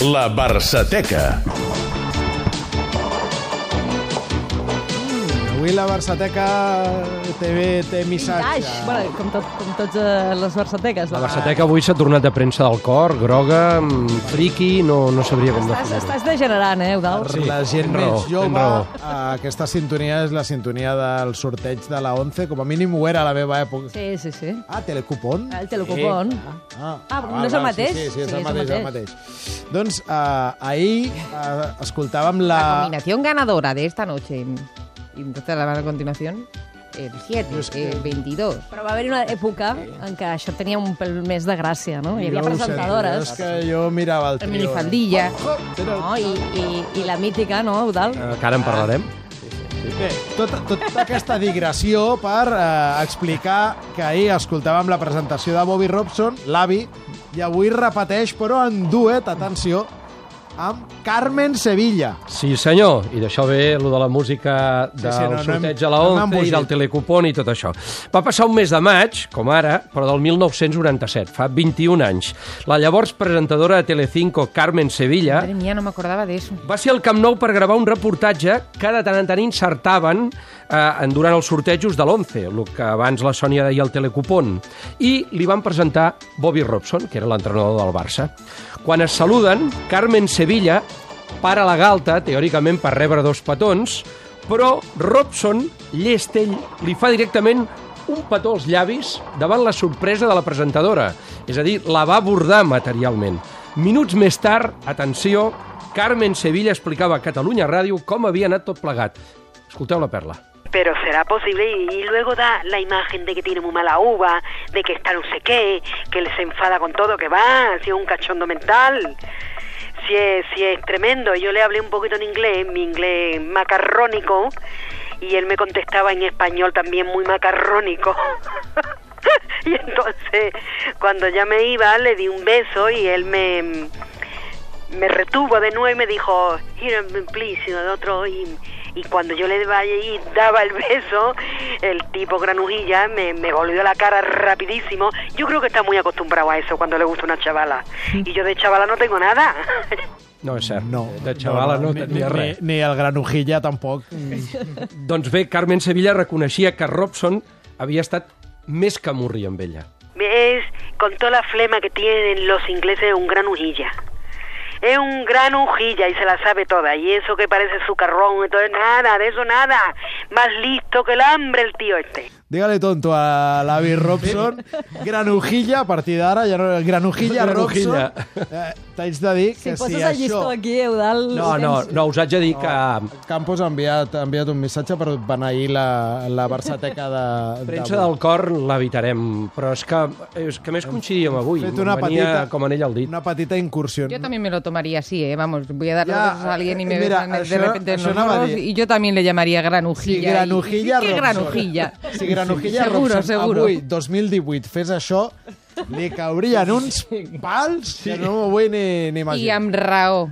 La Barçateca. Avui la Barçateca TV té missatge. Vintage, bueno, com, tot, com tots eh, les barçateques. La Barçateca avui s'ha tornat de premsa del cor, groga, mm, friqui, no, no sabria com Estàs, definir-ho. estàs degenerant, eh, Eudal? Sí, la gent raó, més jove, aquesta sintonia és la sintonia del sorteig de la 11, com a mínim ho era a la meva època. Sí, sí, sí. Ah, Telecupon? El telecupón. Ah, Ah, no és el mateix? Sí, sí, sí, és Sí, el és el mateix, el mateix. mateix. Doncs eh, ahir eh, escoltàvem La la... combinación ganadora de esta noche. Y entonces la van a continuación. El 7, Yo es que- el 22. Però va haver-hi una època en què això tenia un pèl més de gràcia, no? Hi havia Jo ho sé, presentadores, És que jo mirava el trio. minifaldilla. no? I, i, i la mítica, no, Eudal? Eh, Que ara en parlarem. Bé, tota, tota aquesta digressió per eh, explicar que ahir escoltàvem la presentació de Bobby Robson, l'avi, i avui repeteix, però en duet, atenció, amb Carmen Sevilla. Sí, senyor, i d'això ve lo de la música del sí, no, no hem- sorteig a la no hem 11 i embogit. del telecupon i tot això. Va passar un mes de maig, com ara, però del 1997, fa 21 anys. La llavors presentadora de Telecinco, Carmen Sevilla, Madre mía, no me acordaba de eso. va ser al Camp Nou per gravar un reportatge que de tant en tant insertaven eh, durant els sortejos de l'11, el que abans la Sònia deia el telecupon, i li van presentar Bobby Robson, que era l'entrenador del Barça. Quan es saluden, Carmen Sevilla para la galta, teòricament per rebre dos petons, però Robson, llest ell, li fa directament un petó als llavis davant la sorpresa de la presentadora. És a dir, la va abordar materialment. Minuts més tard, atenció, Carmen Sevilla explicava a Catalunya Ràdio com havia anat tot plegat. Escolteu la perla. Pero será posible y, luego da la imagen de que tiene muy mala uva, de que está no sé qué, que se enfada con todo, que va, si es un cachondo mental, si es, si es tremendo. Yo le hablé un poquito en inglés, mi inglés macarrónico, y él me contestaba en español también muy macarrónico. y entonces, cuando ya me iba, le di un beso y él me, me retuvo de nuevo y me dijo, here, please, y el otro, y, y cuando yo le daba, y daba el beso, el tipo granujilla me, me volvió la cara rapidísimo. Yo creo que está muy acostumbrado a eso cuando le gusta una chavala. Y yo de chavala no tengo nada. No, és cert. No, De xavala no, ni, tenia ni, res. Ni, ni el granujilla, tampoc. Doncs bé, Carmen Sevilla reconeixia que Robson havia estat més que amb ella. Es, con toda la flema que tienen los ingleses, un granujilla. Es un granujilla y se la sabe toda. Y eso que parece sucarrón, entonces nada, de eso nada. Más listo que el hambre el tío este. Digue-li tonto a l'avi Robson. Granujilla, a partir d'ara, ja no... Granujilla, Granujilla. Robson. Eh, T'haig de dir Si que poses si el llistó això... aquí, Eudal... No, no, no, us haig de dir que Campos ha enviat, ha enviat un missatge per beneir la, la Barçateca de... premsa de... del cor l'evitarem, però és que, és que més coincidíem avui. Fet una venia petita, com anell al dit. una petita incursió. Yo también me lo tomaría así, ¿eh? Vamos, voy a darle Ya, a alguien y me eh, mira, de això- repente en això los anava a morros dir. y yo también le llamaría Si granujilla. granujilla, y, ¿Qué Robson. granujilla? Si granujilla Seguro, Robson seguro. avui, 2018, fes això, li caurien uns pals que no m'ho vull ni, ni imaginar. amb raó.